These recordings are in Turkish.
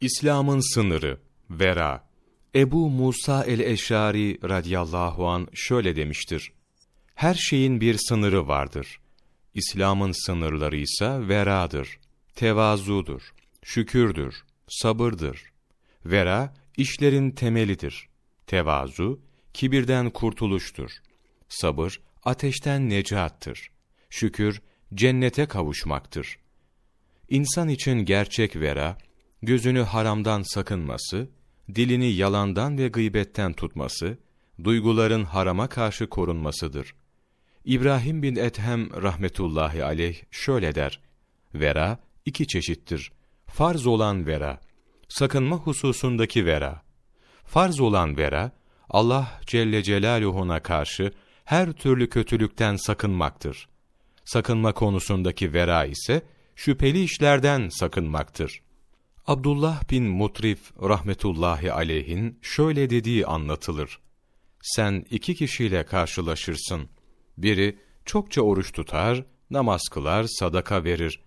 İslam'ın sınırı, vera. Ebu Musa el-Eşari radıyallahu an şöyle demiştir. Her şeyin bir sınırı vardır. İslam'ın sınırları ise veradır, tevazudur, şükürdür, sabırdır. Vera, işlerin temelidir. Tevazu, kibirden kurtuluştur. Sabır, ateşten necattır. Şükür, cennete kavuşmaktır. İnsan için gerçek vera, gözünü haramdan sakınması, dilini yalandan ve gıybetten tutması, duyguların harama karşı korunmasıdır. İbrahim bin Ethem rahmetullahi aleyh şöyle der, Vera iki çeşittir. Farz olan vera, sakınma hususundaki vera. Farz olan vera, Allah Celle Celaluhu'na karşı her türlü kötülükten sakınmaktır. Sakınma konusundaki vera ise, şüpheli işlerden sakınmaktır. Abdullah bin Mutrif rahmetullahi aleyhin şöyle dediği anlatılır. Sen iki kişiyle karşılaşırsın. Biri çokça oruç tutar, namaz kılar, sadaka verir.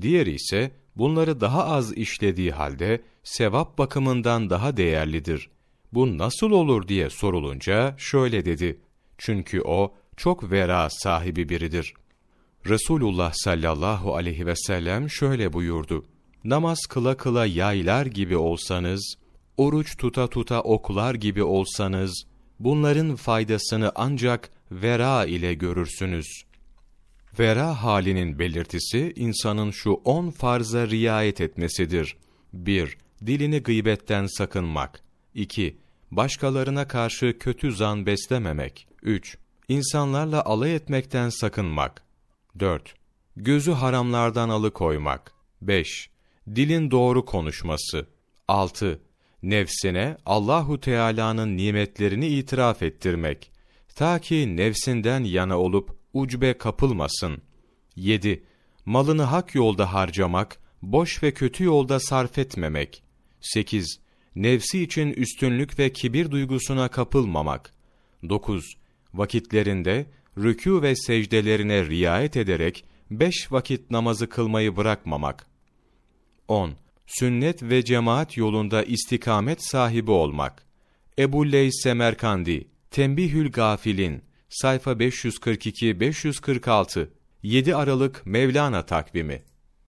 Diğeri ise bunları daha az işlediği halde sevap bakımından daha değerlidir. Bu nasıl olur diye sorulunca şöyle dedi. Çünkü o çok vera sahibi biridir. Resulullah sallallahu aleyhi ve sellem şöyle buyurdu. Namaz kıla kıla yaylar gibi olsanız, oruç tuta tuta oklar gibi olsanız, bunların faydasını ancak vera ile görürsünüz. Vera halinin belirtisi, insanın şu on farza riayet etmesidir. 1- Dilini gıybetten sakınmak. 2- Başkalarına karşı kötü zan beslememek. 3- İnsanlarla alay etmekten sakınmak. 4. Gözü haramlardan alıkoymak. 5. Dilin doğru konuşması. 6. Nefsine Allahu Teala'nın nimetlerini itiraf ettirmek. Ta ki nefsinden yana olup ucbe kapılmasın. 7. Malını hak yolda harcamak, boş ve kötü yolda sarf etmemek. 8. Nefsi için üstünlük ve kibir duygusuna kapılmamak. 9. Vakitlerinde rükû ve secdelerine riayet ederek beş vakit namazı kılmayı bırakmamak. 10. Sünnet ve cemaat yolunda istikamet sahibi olmak. Ebu Leys Semerkandi, Tembihül Gafilin, sayfa 542-546, 7 Aralık Mevlana takvimi.